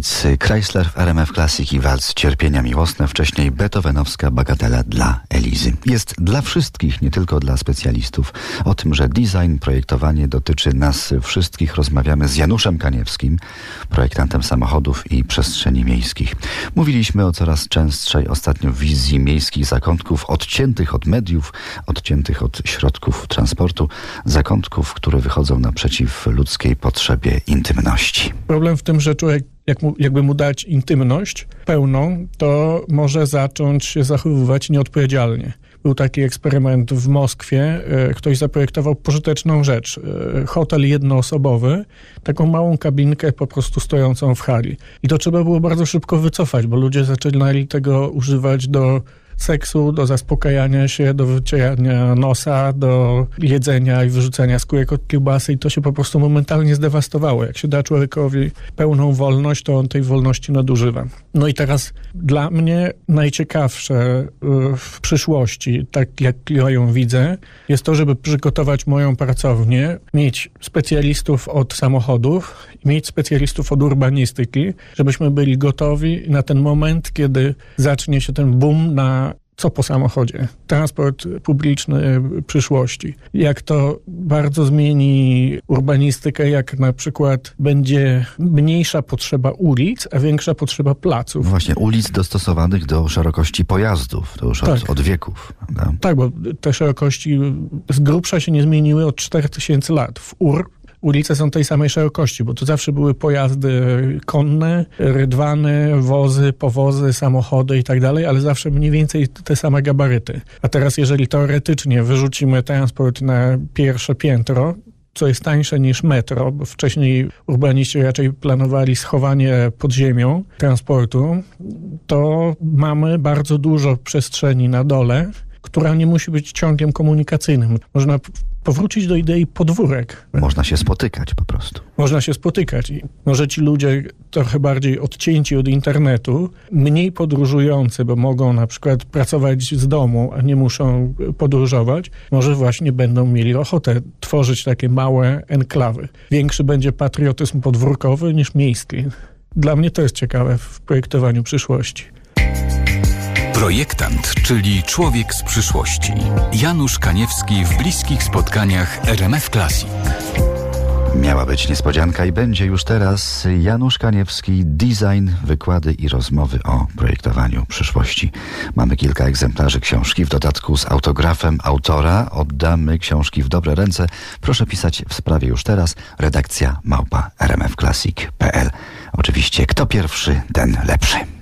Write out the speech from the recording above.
Fritz Chrysler w RMF Classic i walc Cierpienia Miłosne, wcześniej beethovenowska bagatela dla Elizy. Jest dla wszystkich, nie tylko dla specjalistów. O tym, że design, projektowanie dotyczy nas wszystkich, rozmawiamy z Januszem Kaniewskim, projektantem samochodów i przestrzeni miejskich. Mówiliśmy o coraz częstszej ostatnio wizji miejskich zakątków odciętych od mediów, odciętych od środków transportu, zakątków, które wychodzą naprzeciw ludzkiej potrzebie intymności. Problem w tym, że człowiek jak mu, jakby mu dać intymność pełną, to może zacząć się zachowywać nieodpowiedzialnie. Był taki eksperyment w Moskwie. E, ktoś zaprojektował pożyteczną rzecz. E, hotel jednoosobowy, taką małą kabinkę po prostu stojącą w hali. I to trzeba było bardzo szybko wycofać, bo ludzie zaczynali tego używać do seksu, do zaspokajania się, do wycierania nosa, do jedzenia i wyrzucania skórek od kiełbasy i to się po prostu momentalnie zdewastowało. Jak się da człowiekowi pełną wolność, to on tej wolności nadużywa. No i teraz dla mnie najciekawsze y, w przyszłości, tak jak ja ją widzę, jest to, żeby przygotować moją pracownię, mieć specjalistów od samochodów mieć specjalistów od urbanistyki, żebyśmy byli gotowi na ten moment, kiedy zacznie się ten boom na co po samochodzie, transport publiczny przyszłości. Jak to bardzo zmieni urbanistykę, jak na przykład będzie mniejsza potrzeba ulic, a większa potrzeba placów. No właśnie, ulic dostosowanych do szerokości pojazdów, to już tak. od, od, wieków. Prawda? Tak, bo te szerokości z grubsza się nie zmieniły od 4000 lat. W UR ulice są tej samej szerokości, bo to zawsze były pojazdy konne, rydwany, wozy, powozy, samochody i tak dalej, ale zawsze mniej więcej te same gabaryty. A teraz jeżeli teoretycznie wyrzucimy transport na pierwsze piętro, co jest tańsze niż metro, bo wcześniej urbaniści raczej planowali schowanie pod ziemią transportu, to mamy bardzo dużo przestrzeni na dole, która nie musi być ciągiem komunikacyjnym. Można powrócić do idei podwórek. Można się spotykać po prostu. Można się spotykać. I może ci ludzie trochę bardziej odcięci od internetu, mniej podróżujący, bo mogą na przykład pracować z domu, a nie muszą podróżować, może właśnie będą mieli ochotę tworzyć takie małe enklawy. Większy będzie patriotyzm podwórkowy niż miejski. Dla mnie to jest ciekawe w projektowaniu przyszłości. Projektant, czyli człowiek z przyszłości. Janusz Kaniewski w bliskich spotkaniach RMF Classic. Miała być niespodzianka i będzie już teraz Janusz Kaniewski, design, wykłady i rozmowy o projektowaniu przyszłości. Mamy kilka egzemplarzy książki, w dodatku z autografem autora. Oddamy książki w dobre ręce. Proszę pisać w sprawie już teraz. Redakcja małpa rmfclassic.pl Oczywiście kto pierwszy, ten lepszy.